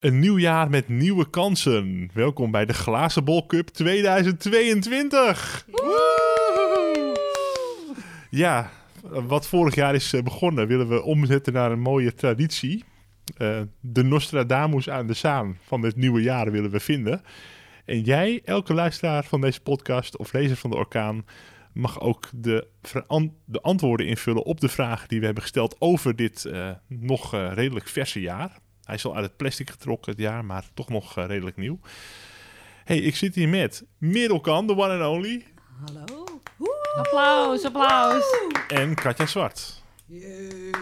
Een nieuw jaar met nieuwe kansen. Welkom bij de Glazen Bol Cup 2022. Ja, wat vorig jaar is eh, begonnen, willen we omzetten naar een mooie traditie. Uh, de Nostradamus aan de Zaan van het nieuwe jaar willen we vinden. En jij, elke luisteraar van deze podcast of lezer van de orkaan, mag ook de, de antwoorden invullen op de vragen die we hebben gesteld over dit uh, nog uh, redelijk verse jaar. Hij is al uit het plastic getrokken het jaar, maar toch nog uh, redelijk nieuw. hey, ik zit hier met Middelkan, de one and only. Hallo. Woe! Applaus, applaus. Woe! En Katja Zwart. Yeah.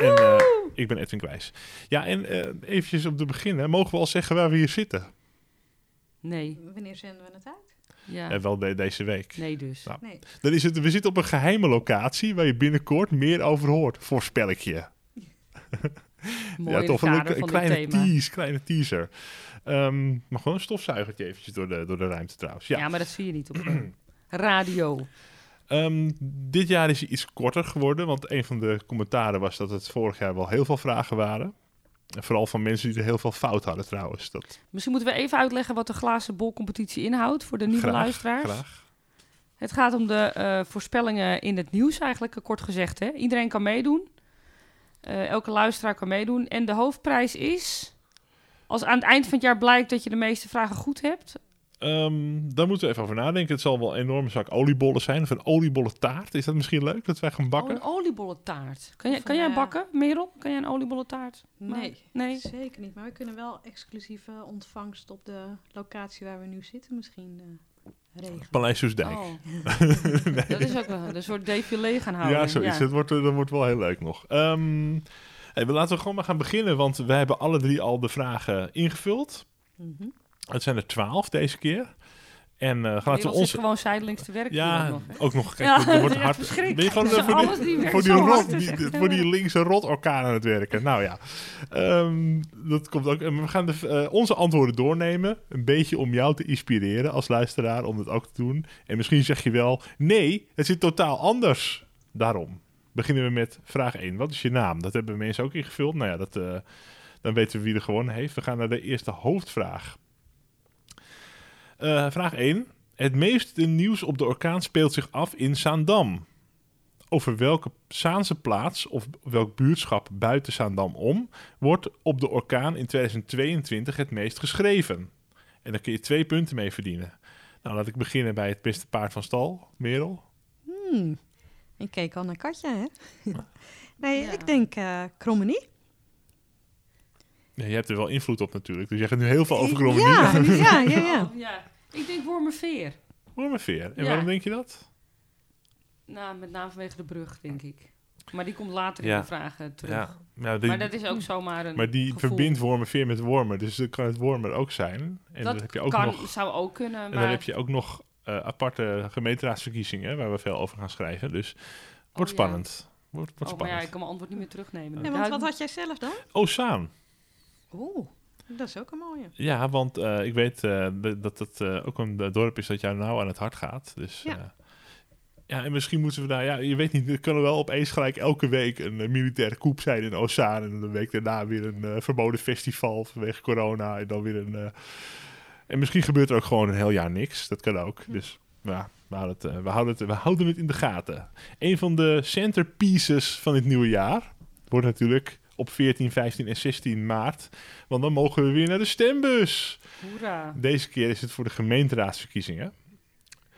En uh, ik ben Edwin Kwijs. Ja, en uh, eventjes op te beginnen. Mogen we al zeggen waar we hier zitten? Nee. Wanneer zenden we het uit? Ja. En wel de, deze week. Nee dus. Nou, nee. Dan is het, we zitten op een geheime locatie waar je binnenkort meer over hoort. Voorspel ik je. Mooi ja, toch een, een, kleine tease, kleine teaser. Um, maar gewoon een stofzuigertje eventjes door de, door de ruimte trouwens. Ja. ja, maar dat zie je niet op radio. Um, dit jaar is hij iets korter geworden, want een van de commentaren was dat het vorig jaar wel heel veel vragen waren. En vooral van mensen die er heel veel fout hadden trouwens. Dat... Misschien moeten we even uitleggen wat de glazen bolcompetitie inhoudt voor de nieuwe graag, luisteraars. Graag. Het gaat om de uh, voorspellingen in het nieuws eigenlijk, kort gezegd. Hè? Iedereen kan meedoen. Uh, elke luisteraar kan meedoen. En de hoofdprijs is... Als aan het eind van het jaar blijkt dat je de meeste vragen goed hebt... Um, daar moeten we even over nadenken. Het zal wel een enorme zak oliebollen zijn. Of een oliebollentaart. Is dat misschien leuk dat wij gaan bakken? Oh, een oliebollentaart. Kan, jij, kan jij bakken, Merel? Kan jij een oliebollentaart? Nee, nee, zeker niet. Maar we kunnen wel exclusieve ontvangst op de locatie waar we nu zitten misschien uh, Paleis Soesdijk. Oh. nee. Dat is ook een, een soort défilé gaan houden. Ja, zoiets. Ja. Dat, wordt, dat wordt wel heel leuk nog. Um, hey, laten we gewoon maar gaan beginnen. Want we hebben alle drie al de vragen ingevuld. Mm -hmm. Het zijn er twaalf deze keer. En uh, gaan we ons gewoon zijdelings te werk. Ja, nog, ook nog. Kijk, ja, er wordt hard. Ben je gewoon voor die, die, voor, die rot, die, voor die linkse rotorkaan aan het werken. Nou ja, um, dat komt ook. We gaan de, uh, onze antwoorden doornemen. Een beetje om jou te inspireren als luisteraar om dat ook te doen. En misschien zeg je wel: nee, het zit totaal anders. Daarom beginnen we met vraag 1. Wat is je naam? Dat hebben mensen ook ingevuld. Nou ja, dat, uh, dan weten we wie er gewonnen heeft. We gaan naar de eerste hoofdvraag. Uh, vraag 1. Het meeste nieuws op de orkaan speelt zich af in Zaandam. Over welke Zaanse plaats of welk buurtschap buiten Zaandam om wordt op de orkaan in 2022 het meest geschreven? En daar kun je twee punten mee verdienen. Nou, laat ik beginnen bij het beste paard van stal, Merel. Hmm. Ik keek al naar Katja, hè? nee, ja. ik denk uh, Krommenie. Ja, je hebt er wel invloed op natuurlijk, dus je gaat nu heel veel over Krommenie. Ja, ja, ja, ja. Oh, ja. Ik denk Wormerveer. Wormerveer. En Ja. waarom denk je dat? Nou, met name vanwege de brug, denk ik. Maar die komt later in de vragen terug. Ja, nou, die, Maar dat is ook zomaar een maar die gevoel. verbindt Wormerveer met Wormer, dus dan kan het Wormer ook zijn. En dat heb je ook kan, nog, zou ook kunnen, en maar... dan heb je ook nog eh, aparte gemeenteraadsverkiezingen, waar we veel over gaan schrijven. Dus wordt Oh, ja. spannend. Wordt, wordt Oh, maar ja, spannend. ik kan mijn antwoord niet meer terugnemen. Ja, want wat had jij zelf dan? Ozaan. Oeh, dat is ook een mooie. Ja, want eh, ik weet eh, dat het eh, ook een dorp is dat jou nou aan het hart gaat. Dus Ja. ja. en misschien moeten we daar, ja, je weet niet, er kan er wel opeens gelijk elke week een militaire coup zijn in Ozaan. En de week daarna weer een verboden festival vanwege corona. En dan weer een. en misschien gebeurt er ook gewoon een heel jaar niks. Dat kan ook. Dus ja, we houden, het, we, houden het, we houden het in de gaten. Een van de centerpieces van dit nieuwe jaar wordt natuurlijk op 14, 15 en 16 maart. Want dan mogen we weer naar de stembus. Hoera. Deze keer is het voor de gemeenteraadsverkiezingen.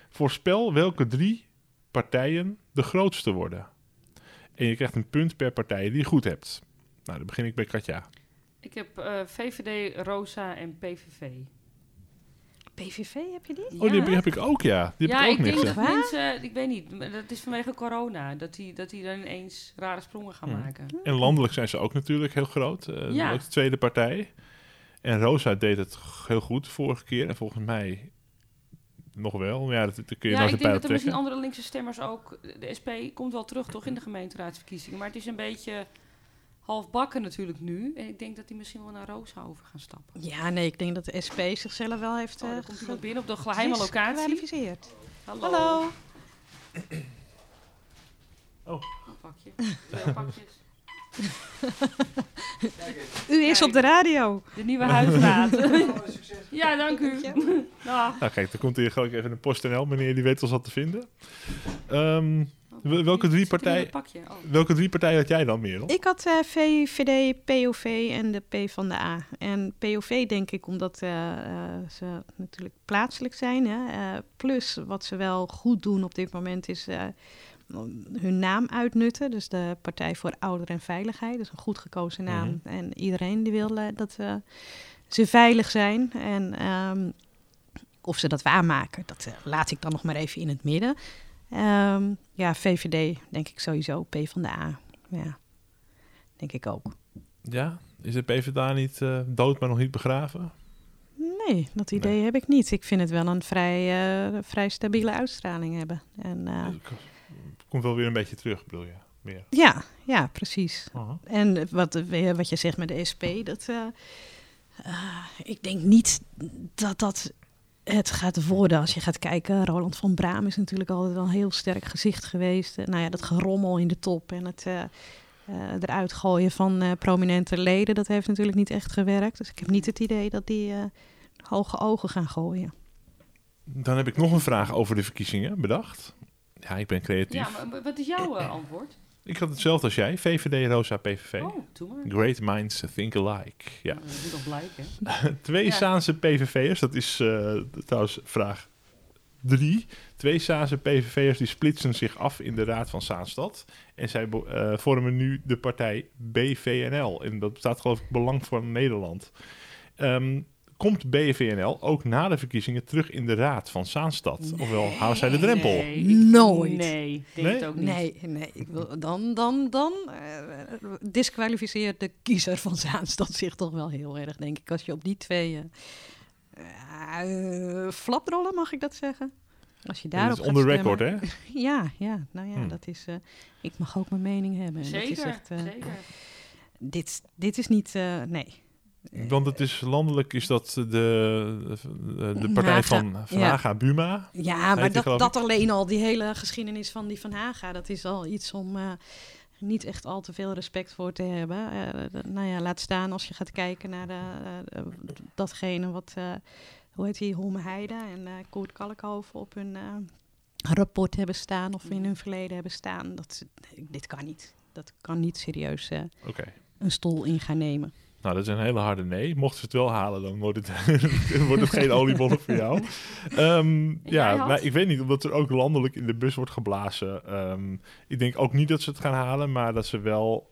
Voorspel welke drie partijen de grootste worden. En je krijgt een punt per partij die je goed hebt. Nou, dan begin ik bij Katja. Ik heb eh, VVD, Rosa en PVV. PVV, heb je die? Oh, die heb, heb ik ook, ja. Die heb ja, ik ook ik denk dat Waar? mensen, ik weet niet, maar dat is vanwege corona, dat die, dat die dan ineens rare sprongen gaan Hmm. maken. En landelijk zijn ze ook natuurlijk heel groot. eh, Ja. Ook de tweede partij. En Rosa deed het heel goed de vorige keer. En volgens mij nog wel. Ja, dat, dat kun je Ja, ik denk dat er misschien andere linkse stemmers ook, de SP komt wel terug toch in de gemeenteraadsverkiezingen, maar het is een beetje halfbakken natuurlijk nu. En ik denk dat die misschien wel naar Rosa over gaan stappen. Ja, nee, ik denk dat de SP zichzelf wel heeft Oh, eh, komt iemand binnen op de geheime locatie. Hallo. Hallo. Oh. Een pakje. Twee pakjes. U is op de radio. De nieuwe huisraad. ja, dank u. Nou kijk, dan komt hier gewoon even een PostNL, meneer die weet ons wat te vinden. Ehm, welke, drie partijen. Oh. welke drie partijen had jij dan, Merel? Ik had eh, VVD, POV en de P van de A. En POV denk ik omdat eh, eh, ze natuurlijk plaatselijk zijn. Hè? Eh, plus wat ze wel goed doen op dit moment is eh, hun naam uitnutten. Dus de Partij voor Ouder en Veiligheid. Dus een goed gekozen naam. Mhm. En iedereen die wil dat eh, ze veilig zijn. En ehm, of ze dat waarmaken, dat laat ik dan nog maar even in het midden. Ehm, ja, VVD denk ik sowieso. P van de A. Ja, denk ik ook. Ja, is de PvdA niet eh, dood, maar nog niet begraven? Nee, dat idee heb ik niet. Ik vind het wel een vrij, eh, vrij stabiele uitstraling hebben. En, eh, Komt wel weer een beetje terug, bedoel je? Meer. ja, ja, precies. En wat, wat je zegt met de SP, dat, ik denk niet dat dat het gaat worden als je gaat kijken. Roland van Braam is natuurlijk altijd wel een heel sterk gezicht geweest. Eh, nou ja, dat gerommel in de top en het eh, eh, eruit gooien van eh, prominente leden, dat heeft natuurlijk niet echt gewerkt. Dus ik heb niet het idee dat die eh, hoge ogen gaan gooien. Dan heb ik nog een vraag over de verkiezingen bedacht. Ja, ik ben creatief. Ja, maar wat is jouw antwoord? Ik had hetzelfde als jij. VVD, Rosa, PVV. Oh, doe maar. Great minds think alike. Ja. Dat moet blijken. Twee Ja. Saanse PVV'ers, dat is eh, trouwens vraag drie. Twee Saanse PVV'ers die splitsen zich af in de Raad van Zaanstad. En zij eh, vormen nu de partij BVNL. En dat staat geloof ik Belang voor Nederland. Ehm, komt BVNL ook na de verkiezingen terug in de Raad van Zaanstad? Ofwel, houden zij de drempel? Nee, ik- Nooit. Nee, denk Nee? het ook niet. Nee, nee. Ik wil, dan dan, dan eh, disqualificeert de kiezer van Zaanstad zich toch wel heel erg, denk ik. Als je op die twee eh, eh, flaprollen, mag ik dat zeggen? Als je Dat daarop is gaat on the stemmen. record, hè? Ja, ja, nou ja, Hmm. dat is... eh, ik mag ook mijn mening hebben. En Dat is Zeker, echt, eh, zeker. dit, dit is niet... eh, nee. Want het is landelijk is dat de, de, partij Haga, van Van ja. Haga Buma. Ja, maar dat, dat alleen al, die hele geschiedenis van die Van Haga, dat is al iets om eh, niet echt al te veel respect voor te hebben. Eh, nou ja, laat staan als je gaat kijken naar de, eh, datgene wat, hoe heet die, Holme Heide en eh Koert Kalkhoven op hun rapport hebben staan of in hun verleden hebben staan. Dat, dit kan niet. Dat kan niet serieus een stoel in gaan nemen. Nou, dat is een hele harde nee. Mochten ze het wel halen, dan wordt het, wordt het geen oliebollen voor jou. Ehm, ja, had? nou, ik weet niet, omdat er ook landelijk in de bus wordt geblazen. Ehm, ik denk ook niet dat ze het gaan halen, maar dat ze wel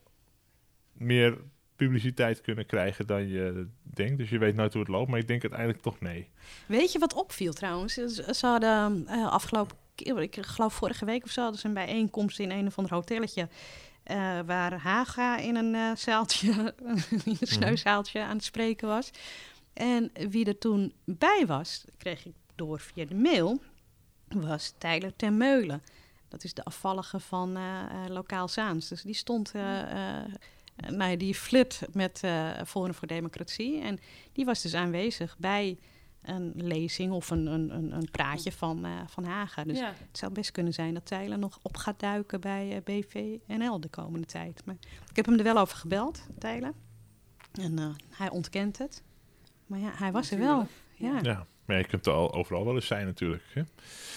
meer publiciteit kunnen krijgen dan je denkt. Dus je weet nooit hoe het loopt, maar ik denk uiteindelijk toch nee. Weet je wat opviel trouwens? Ze hadden eh, afgelopen keer, ik geloof vorige week of zo, hadden ze een bijeenkomst in een of ander hotelletje. Eh, waar Haga in een eh, zaaltje, in een sneuzaaltje aan het spreken was. En wie er toen bij was, kreeg ik door via de mail, was Tyler Termeulen. Dat is de afvallige van eh, Lokaal Zaans. Dus die stond, eh, nou die flirt met Forum voor Democratie. En die was dus aanwezig bij een lezing of een, een, een, een praatje van, eh, van Haga. Dus ja. het zou best kunnen zijn dat Tyler nog op gaat duiken bij eh, BVNL de komende tijd. Maar ik heb hem er wel over gebeld, Tyler. En eh, hij ontkent het. Maar ja, hij was er wel. Ja. Ja, maar je kunt er al overal wel eens zijn natuurlijk. Hè?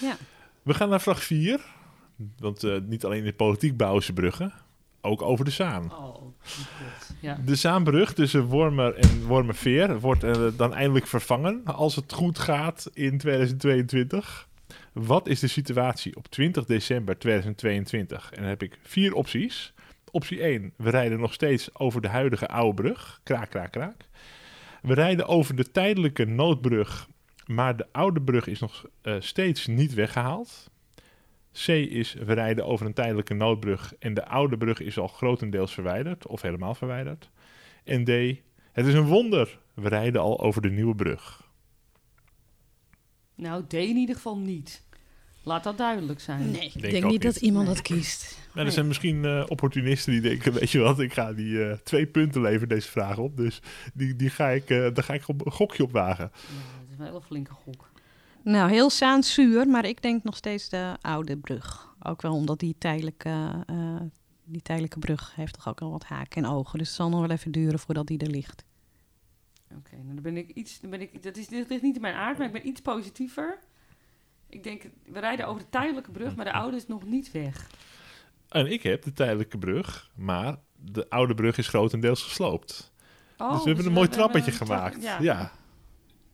Ja. We gaan naar vraag 4. Want eh, niet alleen in de politiek bouwen ze bruggen, ook over de Zaan. Oh. Ja. De Zaanbrug tussen Wormer en Wormerveer wordt eh, dan eindelijk vervangen als het goed gaat in 2022. Wat is de situatie op 20 december 2022? En dan heb ik vier opties. Optie 1, we rijden nog steeds over de huidige oude brug. Kraak, kraak, kraak. We rijden over de tijdelijke noodbrug, maar de oude brug is nog eh, steeds niet weggehaald. C is, we rijden over een tijdelijke noodbrug en de oude brug is al grotendeels verwijderd of helemaal verwijderd. En D, het is een wonder, we rijden al over de nieuwe brug. Nou, D in ieder geval niet. Laat dat duidelijk zijn. Nee, ik Denk niet dat iemand Nee. dat kiest. Nou, er zijn misschien eh, opportunisten die denken, weet je wat, ik ga die eh, twee punten leveren deze vraag op. Dus die, die ga ik, eh, daar ga ik op, een gokje op wagen. Ja, dat is wel een hele flinke gok. Nou, heel saansuur, maar ik denk nog steeds de oude brug. Ook wel omdat die tijdelijk, eh, die tijdelijke brug heeft toch ook al wat haken en ogen. Dus het zal nog wel even duren voordat die er ligt. Oké, nou dan ben ik iets. Dan ben ik, dat, is, dit ligt niet in mijn aard, maar ik ben iets positiever. Ik denk, we rijden over de tijdelijke brug, maar de oude is nog niet weg. En ik heb de tijdelijke brug, maar de oude brug is grotendeels gesloopt. Oh, dus we hebben een mooi trappetje gemaakt. ja. ja.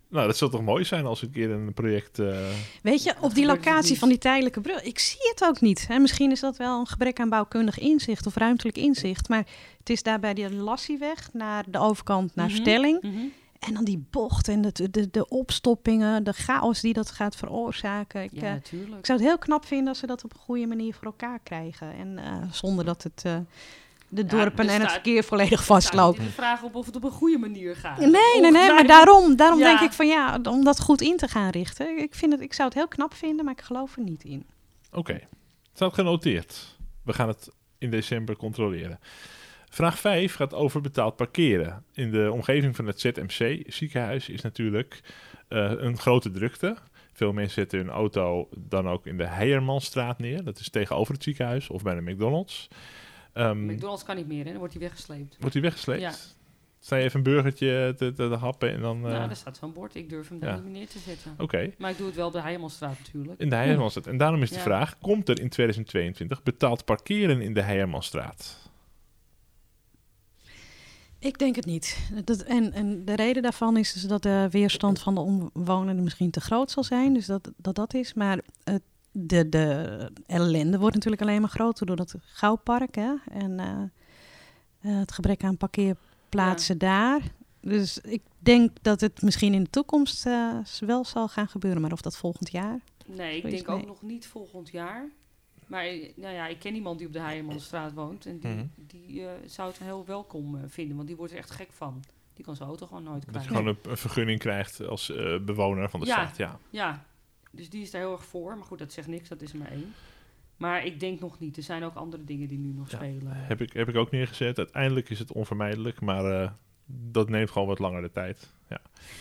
Nou, dat zou toch mooi zijn als een keer een project... eh, Weet je, op die locatie van die tijdelijke brug, ik zie het ook niet. Hè. Misschien is dat wel een gebrek aan bouwkundig inzicht of ruimtelijk inzicht. Maar het is daar bij die Lassieweg naar de overkant naar Mhm. Stelling. Mhm. En dan die bocht en de, de, de opstoppingen, de chaos die dat gaat veroorzaken. Ik, Ja, eh, ik zou het heel knap vinden als ze dat op een goede manier voor elkaar krijgen. En eh, zonder dat het eh, de Ja, dorpen er en het verkeer volledig in de vraag op of het op een goede manier gaat. Nee, nee, nee, maar daarom, daarom Ja. denk ik van ja, om dat goed in te gaan richten. Ik, vind het, ik zou het heel knap vinden, maar ik geloof er niet in. Oké, staat genoteerd. We gaan het in december controleren. Vraag 5 gaat over betaald parkeren. In de omgeving van het ZMC ziekenhuis is natuurlijk eh, een grote drukte. Veel mensen zetten hun auto dan ook in de Heijermanstraat neer. Dat is tegenover het ziekenhuis of bij de McDonald's. Ehm, McDonald's kan niet meer, hè? Dan wordt hij weggesleept. wordt die weggesleept? Ja. Sta je even een burgertje te, te, te happen en dan... eh, Nou, daar staat zo'n bord. Ik durf hem daar ja. niet meer neer te zetten. Oké, Maar ik doe het wel op de Heijermanstraat natuurlijk. in de Heijermanstraat. En daarom is de Ja. vraag, komt er in 2022 betaald parkeren in de Heijermanstraat? Ik denk het niet. Dat, en, en de reden daarvan is dus dat de weerstand van de omwonenden misschien te groot zal zijn. Dus dat dat, dat is. Maar het, de, de ellende wordt natuurlijk alleen maar groter door dat gouwpark. Hè? En eh, eh, het gebrek aan parkeerplaatsen daar. Dus ik denk dat het misschien in de toekomst eh, wel zal gaan gebeuren. Maar of dat volgend jaar? Nee, ik denk ook nog niet volgend jaar. Maar nou ja, ik ken iemand die op de Heijermanstraat woont. En die, Mhm. die eh, zou het heel welkom eh, vinden. Want die wordt er echt gek van. Die kan zijn auto gewoon nooit Dat je gewoon een, een vergunning krijgt als eh, bewoner van de Ja. straat. Ja. Ja, dus die is daar heel erg voor. Maar goed, dat zegt niks. Dat is er maar één. Maar ik denk nog niet. Er zijn ook andere dingen die nu nog Ja, spelen. Heb, ik, heb ik ook neergezet. Uiteindelijk is het onvermijdelijk, maar eh, dat neemt gewoon wat langer de tijd. Ja.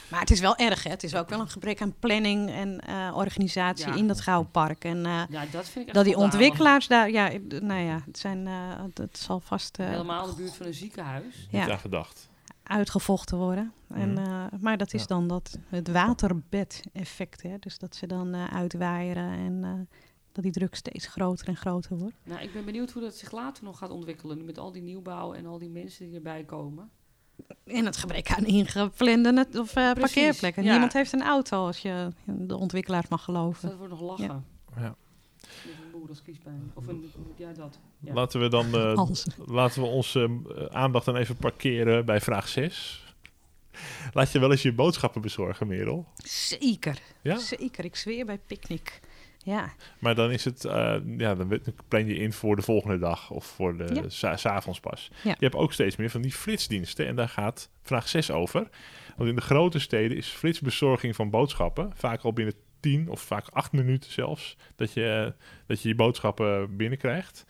Maar het is wel erg, hè? Het is ook wel een gebrek aan planning en eh, organisatie Ja. in dat gouwpark. En eh, Ja, dat vind ik echt dat die ontwikkelaars daar, ja, nou ja, het zijn, eh, het zal vast eh, Helemaal in de buurt van een ziekenhuis. Ja, gedacht. Uitgevochten worden. En, Mhm. eh, maar dat is Ja. dan dat, het waterbed-effect. Hè? Dus dat ze dan eh uitwaaieren en eh, dat die druk steeds groter en groter wordt. Nou, ik ben benieuwd hoe dat zich later nog gaat ontwikkelen. Nu met al die nieuwbouw en al die mensen die erbij komen. En het gebrek aan ingeplande net- of, eh, parkeerplekken. ja. Niemand heeft een auto, als je de ontwikkelaars mag Dus geloven. dat wordt nog lachen. Ja. Met als kiespijn. Of een, ja, dat. Ja. Laten we dan eh, laten we onze eh, aandacht dan even parkeren bij vraag 6. Laat je wel eens je boodschappen bezorgen, Merel. Zeker, Ja? zeker. Ik zweer bij picknick. Ja, Maar dan is het, eh, ja, dan plan je in voor de volgende dag of voor de Ja. sa- 's avonds pas. Ja. Je hebt ook steeds meer van die flitsdiensten en daar gaat vraag 6 over. Want in de grote steden is flitsbezorging van boodschappen vaak al binnen 10 of vaak 8 minuten zelfs dat je dat je, je boodschappen binnenkrijgt.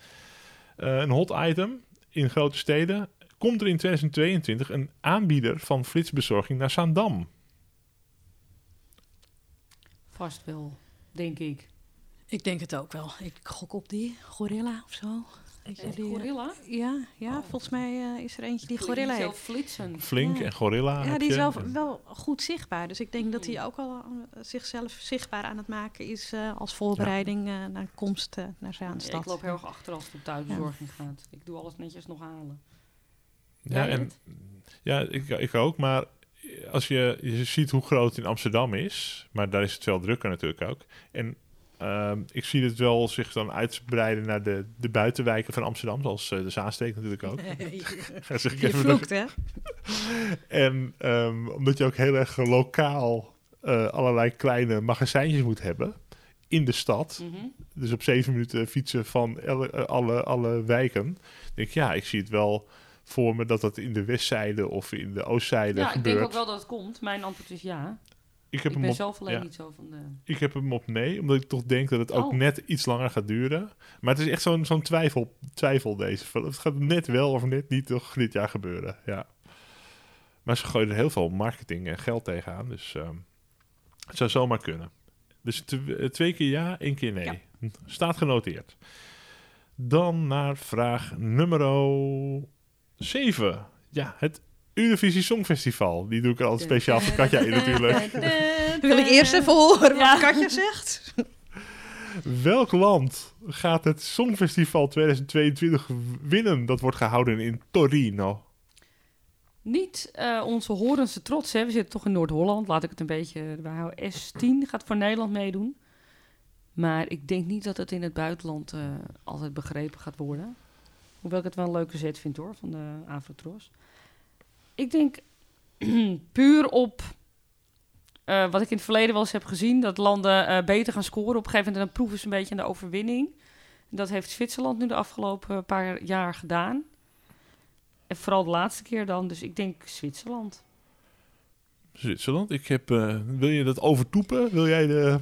Eh, een hot item in grote steden. Komt er in 2022 een aanbieder van flitsbezorging naar Zaandam? Vast wel, denk ik. Ik denk het ook wel. Ik gok op die gorilla of zo. Die, gorilla? Ja, ja Oh. volgens mij eh, is er eentje die Die gorilla heeft. flitsen. Flink Ja. en Gorilla. Ja, heb die is wel, wel goed zichtbaar. Dus ik denk dat Hmm. hij ook al eh, zichzelf zichtbaar aan het maken is eh, als voorbereiding eh, naar komst eh, naar Zaanstad. ik loop heel erg achter als het om thuisbezorging gaat. Ik doe alles netjes nog halen. Ja, en, ja ik, ik ook. Maar als je, je ziet hoe groot het in Amsterdam is, maar daar is het veel drukker natuurlijk ook. En ehm, ik zie het wel zich dan uitbreiden naar de, de buitenwijken van Amsterdam, zoals eh, de Zaanstreek natuurlijk ook. Zeg ik Je even vloekt, hè? En ehm, omdat je ook heel erg lokaal eh, allerlei kleine magazijntjes moet hebben in de stad. Mhm. Dus op zeven minuten fietsen van alle, eh, alle, alle wijken. denk ik, ja, ik zie het wel voor me dat dat in de westzijde of in de oostzijde Ja, ik gebeurt. denk ook wel dat het komt. Mijn antwoord is ja. Ik, heb Ik hem ben op, zelf alleen ja. niet zo van de... ik heb hem op nee, omdat ik toch denk dat het ook Oh. net iets langer gaat duren. Maar het is echt zo'n zo'n twijfel, twijfel deze. Het gaat net wel of net niet toch dit jaar gebeuren. Ja. Maar ze gooien er heel veel marketing en geld tegenaan. Dus ehm, het zou zomaar kunnen. Dus eh, twee keer ja, één keer nee. Ja. Staat genoteerd. Dan naar vraag nummer 7. Ja, het Eurovisie Songfestival. Die doe ik er altijd speciaal voor Katja in natuurlijk. Wil ik eerst even horen Ja. wat Katja zegt? Welk land gaat het Songfestival 2022 winnen? Dat wordt gehouden in Torino. Niet eh, onze Horense trots, hè. We zitten toch in Noord-Holland. Laat ik het een beetje erbij houden. S10 gaat voor Nederland meedoen. Maar ik denk niet dat het in het buitenland eh, altijd begrepen gaat worden. Hoewel ik het wel een leuke zet vind hoor, van de Avrotros. Ik denk puur op eh, wat ik in het verleden wel eens heb gezien... dat landen eh, beter gaan scoren. Op een gegeven moment dan proeven ze een beetje aan de overwinning. Dat heeft Zwitserland nu de afgelopen paar jaar gedaan. En vooral de laatste keer dan. Dus ik denk Zwitserland. Zwitserland. Ik heb, eh, wil je dat overtoepen? Wil jij de...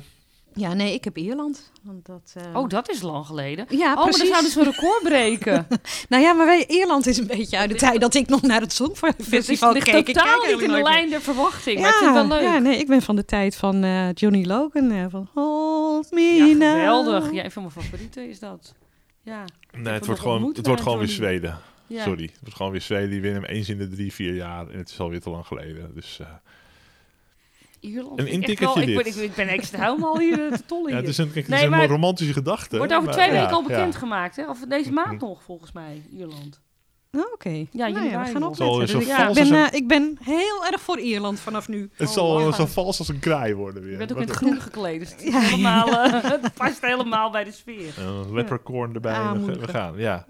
Ja, nee, ik heb Ierland. Want dat, eh, Oh, dat is lang geleden. Ja, oh, maar precies. dan zouden ze een record breken. Nou ja, maar wij, Ierland is een beetje uit de tijd dat ik nog naar het Songfestival keek. Ik totaal kijk niet in de lijn der verwachting. meer. Maar ik vind het wel leuk. Ja, nee, ik ben van de tijd van eh, Johnny Logan. eh, van Hold Me Ja, Now. geweldig. Ja, een van mijn favorieten is dat. Ja. Nee, het wordt gewoon, het wordt gewoon weer. Zweden. ja. Sorry. Het wordt gewoon weer Zweden. Die winnen hem eens in de drie, vier jaar. En het is alweer te lang geleden. Dus eh, Ierland. Een intikkertje ik, ik, ben, ik ben extra helemaal hier eh, te tollen ja, hier. het is een, kijk, het Nee, is een maar- romantische gedachte. Wordt over maar- twee ja, weken al ja. bekendgemaakt, hè? Of deze maand nog, volgens mij, Ierland. Oh, Oké. Ja, Nou we gaan opletten. zo Dus ik, ben, een- eh, ik ben heel erg voor Ierland vanaf nu. Het Oh, zal lachen. zo vals als een kraai worden weer. Je bent ook in het groen gekleed, dus het, is Ja. helemaal, eh, het past helemaal bij de sfeer. Een leprechaun erbij. en we, gaan, ja.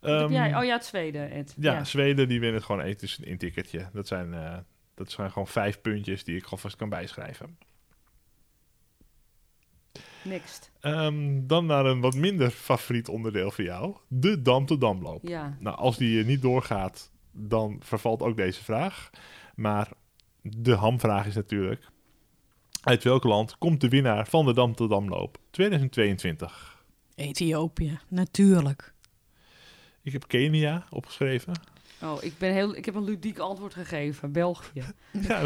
Ehm, jij? Oh ja, het Zweden, Ed. ja, Zweden die winnen het gewoon tussen een ticketje. Dat zijn, eh, dat zijn gewoon vijf puntjes die ik alvast kan bijschrijven. Next. Ehm, dan naar een wat minder favoriet onderdeel voor jou. De Dam to Damloop. Ja. Nou, als die eh, niet doorgaat, dan vervalt ook deze vraag. Maar de hamvraag is natuurlijk... Uit welk land komt de winnaar van de Dam to Damloop 2022? Ethiopië, natuurlijk. Ik heb Kenia opgeschreven. Oh, ik, ben heel, ik heb een ludiek antwoord gegeven. België. Ja,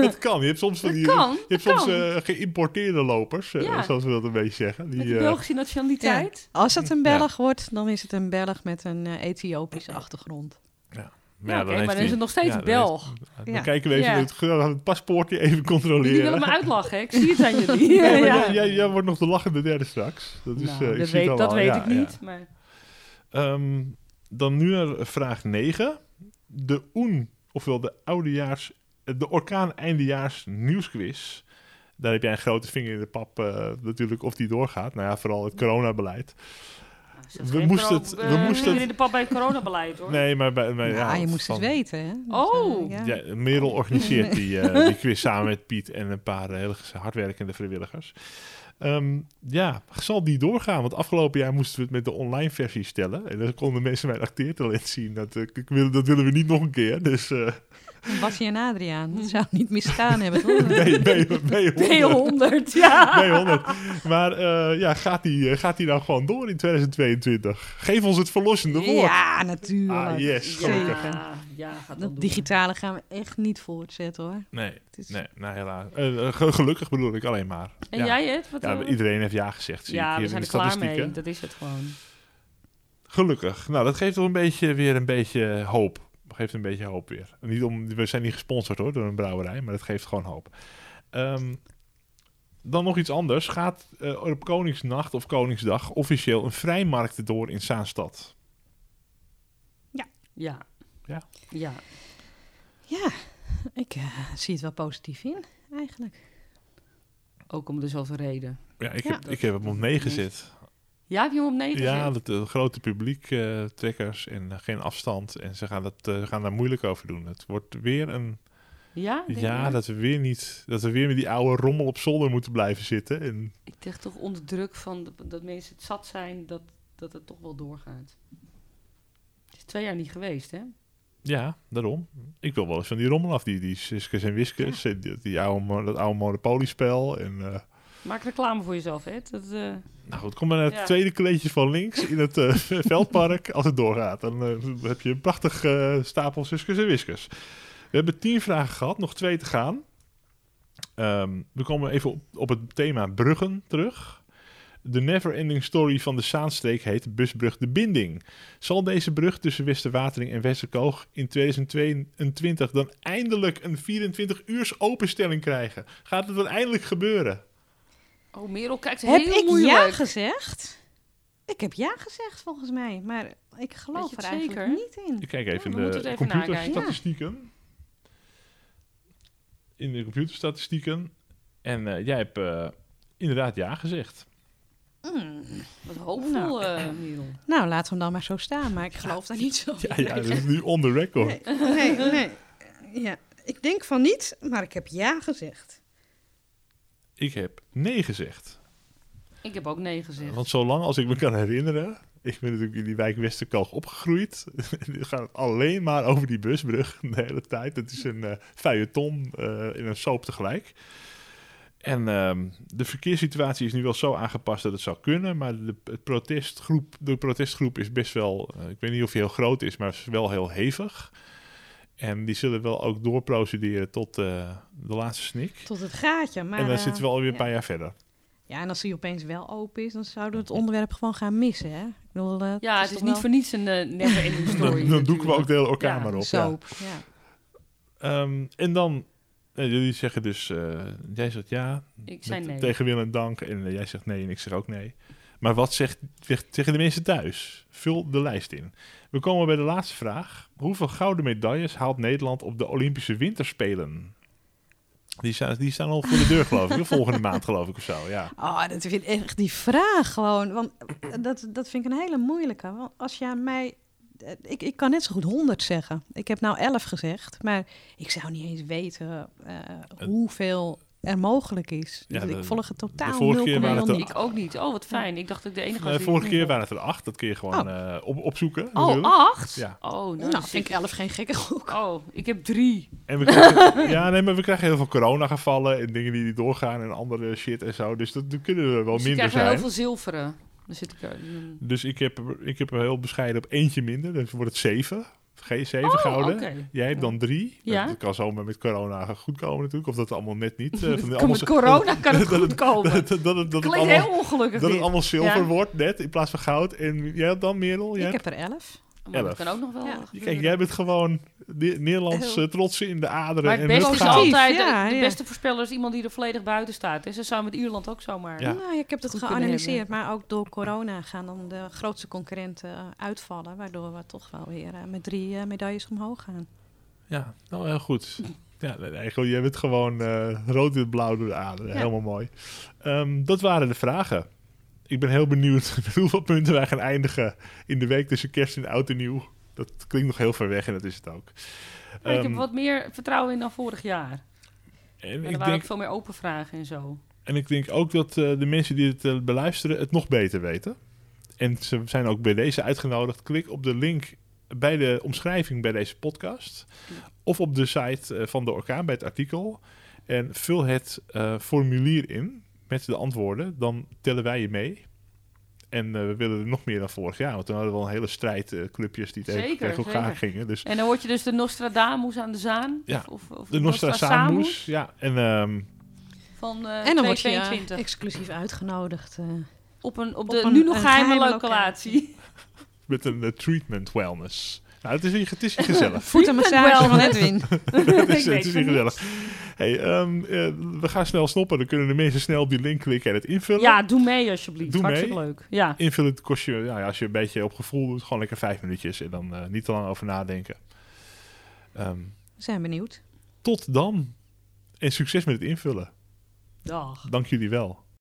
dat kan. Je hebt soms van die... kan, Je hebt soms eh, geïmporteerde lopers, eh, Ja. zoals we dat een beetje zeggen. Met Die, de eh, Belgische nationaliteit. Als het een Belg wordt, dan is het een Belg met een eh, Ethiopische achtergrond. maar Ja, ja, oké, heeft maar dan is het nog steeds ja, dan Belg. heeft- Dan Ja. kijken we even Ja. het, het paspoortje even controleren. willen me uitlachen, hè? Ik zie het aan jullie. Ja, maar Ja. jij- Jij, jij wordt nog de lachende derde straks. Dat, is, Nou, eh, ik dat zie het weet, dat Ja, ik ja. niet. Maar... Ehm, dan nu naar vraag 9. De OEN, ofwel de oudejaars, de orkaan eindejaars nieuwsquiz. Daar heb jij een grote vinger in de pap eh, natuurlijk of die doorgaat. Nou ja, vooral het coronabeleid. We moesten het- we eh, moesten het- in de pap bij het coronabeleid, hoor. Nee, maar, bij, bij, Ja, ja, je moest van- het weten, hè? Dus, Oh. eh, ja. Ja, Merel organiseert die, eh, die quiz samen met Piet en een paar hele hardwerkende vrijwilligers. Ehm, ja, zal die doorgaan? Want afgelopen jaar moesten we het met de online versie stellen. En dan konden mensen mijn acteertalent zien. Dat, ik wil, dat willen we niet nog een keer. Dus eh Basje en Adriaan, dat zou niet misgaan hebben, toch? B, B, B100. B100, ja. B100. Maar eh, ja, gaat die, eh, gaat die nou gewoon door in 2022? Geef ons het verlossende woord. Ja, natuurlijk. Ah, yes, Ja, gelukkig. ja, gaat dat digitale gaan we echt niet voortzetten, hoor. Nee, Het is- nee, nou helaas. Eh, ge- gelukkig bedoel ik alleen maar. En ja. jij, Ed? Wat, Ja, iedereen heeft ja gezegd. Zie ik ja, hier we in zijn de er klaar statistieken. mee. Dat is het gewoon. Gelukkig. Nou, dat geeft toch een beetje weer een beetje hoop. Geeft een beetje hoop weer. Niet om, we zijn niet gesponsord hoor door een brouwerij, maar het geeft gewoon hoop. Ehm, dan nog iets anders. Gaat eh, op Koningsnacht of Koningsdag officieel een vrijmarkt door in Zaanstad? Ja. Ja? Ja. Ja, ik eh, zie het wel positief in, eigenlijk. Ook om dezelfde reden. Ja, ik, Ja. heb, ik heb hem op 9 gezet. Ja, heb je hem op 9 Ja, het eh, grote publiek, eh, trekkers en eh, geen afstand. En ze gaan, dat, gaan daar moeilijk over doen. Het wordt weer een Ja? Ja, dat we weer niet, dat we weer met die oude rommel op zolder moeten blijven zitten. En Ik denk toch onder druk van de- dat mensen het zat zijn, dat, dat het toch wel doorgaat. Het is twee jaar niet geweest, hè? ja, daarom. Ik wil wel eens van die rommel af, die, die Siskes en Wiskes, en die, die oude, dat oude Monopoly-spel. En, Maak reclame voor jezelf, hè? Dat, eh, nou goed, kom maar naar het Ja. tweede kleedje van links in het eh, veldpark. Als het doorgaat, dan eh, heb je een prachtig stapel Siskes en Wiskes. We hebben tien vragen gehad, nog twee te gaan. Ehm, we komen even op, op het thema bruggen terug. De never-ending story van de Zaanstreek heet Busbrug de Binding. Zal deze brug tussen Westerwatering en Westerkoog in 2022 dan eindelijk een 24 uurs openstelling krijgen? Gaat het dan eindelijk gebeuren? Oh, Merel kijkt Heb heel ik moeilijk. ja gezegd? Ik heb ja gezegd volgens mij, maar ik geloof er eigenlijk zeker? niet in. Ik kijk Ja, even in de computerstatistieken. In de computerstatistieken. En eh, jij hebt eh, inderdaad ja gezegd. Mm. Wat hoopvol, Nou. eh, Merel. Nou, laten we hem dan maar zo staan, maar ik geloof daar niet zo Ja, in. ja, dat is nu on the record. Nee, nee, nee. Ja, ik denk van niet, maar ik heb ja gezegd. Ik heb nee gezegd. Ik heb ook nee gezegd. Want zolang als ik me kan herinneren, ik ben natuurlijk in die wijk Westerkalk opgegroeid. Het gaat alleen maar over die busbrug de hele tijd. Het is een eh feuilleton eh, in een soap tegelijk. En ehm, de verkeerssituatie is nu wel zo aangepast dat het zou kunnen. Maar de, het protestgroep, de protestgroep is best wel, eh, ik weet niet of die heel groot is, maar is wel heel hevig. En die zullen wel ook doorprocederen tot eh, de laatste snik. Tot het gaatje. Maar, en dan eh, zitten we alweer een ja. paar jaar verder. Ja, en als die opeens wel open is, dan zouden we het onderwerp gewoon gaan missen, hè? Ik bedoel, eh, Ja, het is niet wel voor niets een uh, never ending story. Dan, dan doeken we ook de hele orkaan Ja, maar op. Ja. soap. Ja. Ehm, en dan, eh, jullie zeggen dus, eh, jij zegt ja, Ik zei met- nee. tegen wil en dank. En eh, jij zegt nee en ik zeg ook nee. Maar wat zegt, zegt- zeggen de mensen thuis? Vul de lijst in. We komen bij de laatste vraag. Hoeveel gouden medailles haalt Nederland op de Olympische Winterspelen? Die staan, die staan al voor de deur, geloof ik. of Volgende maand, geloof ik, of zo. Ja. Oh, dat vind ik echt die vraag gewoon. Want dat, dat vind ik een hele moeilijke. Want als aan mij. eh, Ik, ik kan net zo goed 100 zeggen. Ik heb nou 11 gezegd. Maar ik zou niet eens weten eh, hoeveel er mogelijk is. Ja, Dus de- ik volg het totaal vorige keer 0,0 waren het niet. Ik ook niet. Oh, wat fijn. Ik dacht dat ik de enige was. Eh, die vorige keer niet waren het er acht. Dat kun je gewoon eh, op, opzoeken. Oh, natuurlijk. acht? Ja. Oh, nou, Nou, dan vind ik 11 geen gekke gok. Oh, ik heb drie. En we krijgen, ja, nee, maar we krijgen heel veel coronagevallen en dingen die niet doorgaan en andere shit en zo. Dus dat, dat kunnen er wel Dus ik minder krijg wel heel zijn. veel zilveren. Dan zit ik mm. Dus ik heb, er- ik heb er heel bescheiden op eentje minder. Dus wordt het zeven. Geen zeven Oh, gouden. oké. Jij hebt dan drie. Ja. Dat kan zomaar met corona goed komen natuurlijk. Of dat allemaal net niet. van allemaal met corona kan het goed komen. Dat, dat, dat, het- dat het Klinkt allemaal, heel ongelukkig dat het allemaal zilver Ja. wordt net in plaats van goud. En jij hebt dan Merel? Jij Ik heb er 11. Maar dat kan ook nog wel Ja. Kijk, jij bent gewoon Ne- Nederlands Heel- eh, trotsen in de aderen. Maar het en beste het is altijd, de- ja, de, beste voorspeller is iemand die er volledig buiten staat. Dus dat zou met Ierland ook zomaar. Ja. Nou, ik heb het geanalyseerd. Maar ook door corona gaan dan de grootste concurrenten eh, uitvallen. Waardoor we toch wel weer eh, met drie medailles omhoog gaan. Ja, nou heel goed. Ja, gewoon, jij bent gewoon eh, rood en blauw door de aderen. Ja. Helemaal mooi. Ehm, dat waren de vragen. Ik ben heel benieuwd met hoeveel punten wij gaan eindigen in de week tussen kerst en oud en nieuw. Dat klinkt nog heel ver weg en dat is het ook. Maar ik heb Ehm, wat meer vertrouwen in dan vorig jaar. en, En er ik waren denk, ook veel meer open vragen en zo. en ik denk ook dat eh, de mensen die het eh, beluisteren het nog beter weten. En ze zijn ook bij deze uitgenodigd. Klik op de link bij de omschrijving bij deze podcast. Of op de site eh, van de orkaan bij het artikel. En vul het formulier in met de antwoorden. Dan tellen wij je mee. En eh, we willen er nog meer dan vorig jaar. Want toen hadden we al een hele strijd eh, clubjes die tegen, Zeker, tegen elkaar zeker. gingen. Dus En dan word je dus de Nostradamus aan de Zaan. Ja, Of, of, of de Nostradamus. Ja, en ehm, Van eh en dan word je 2022. exclusief uitgenodigd. eh. op een, op op de een- nu nog geheime, geheime locatie. met een treatment wellness. Nou, het is hier, het is hier gezellig. Voetenmassage van Edwin. het is, het is hier gezellig. Hey, ehm, eh, we gaan snel stoppen. Dan kunnen de mensen snel op die link klikken en het invullen. Ja, doe mee alsjeblieft. Doe Hartstikke mee. leuk. Ja. Invullen kost je, ja, ja, als je een beetje op gevoel doet, gewoon lekker vijf minuutjes. En dan eh, niet te lang over nadenken. Ehm, We zijn benieuwd. tot dan. En succes met het invullen. Dag. Dank jullie wel.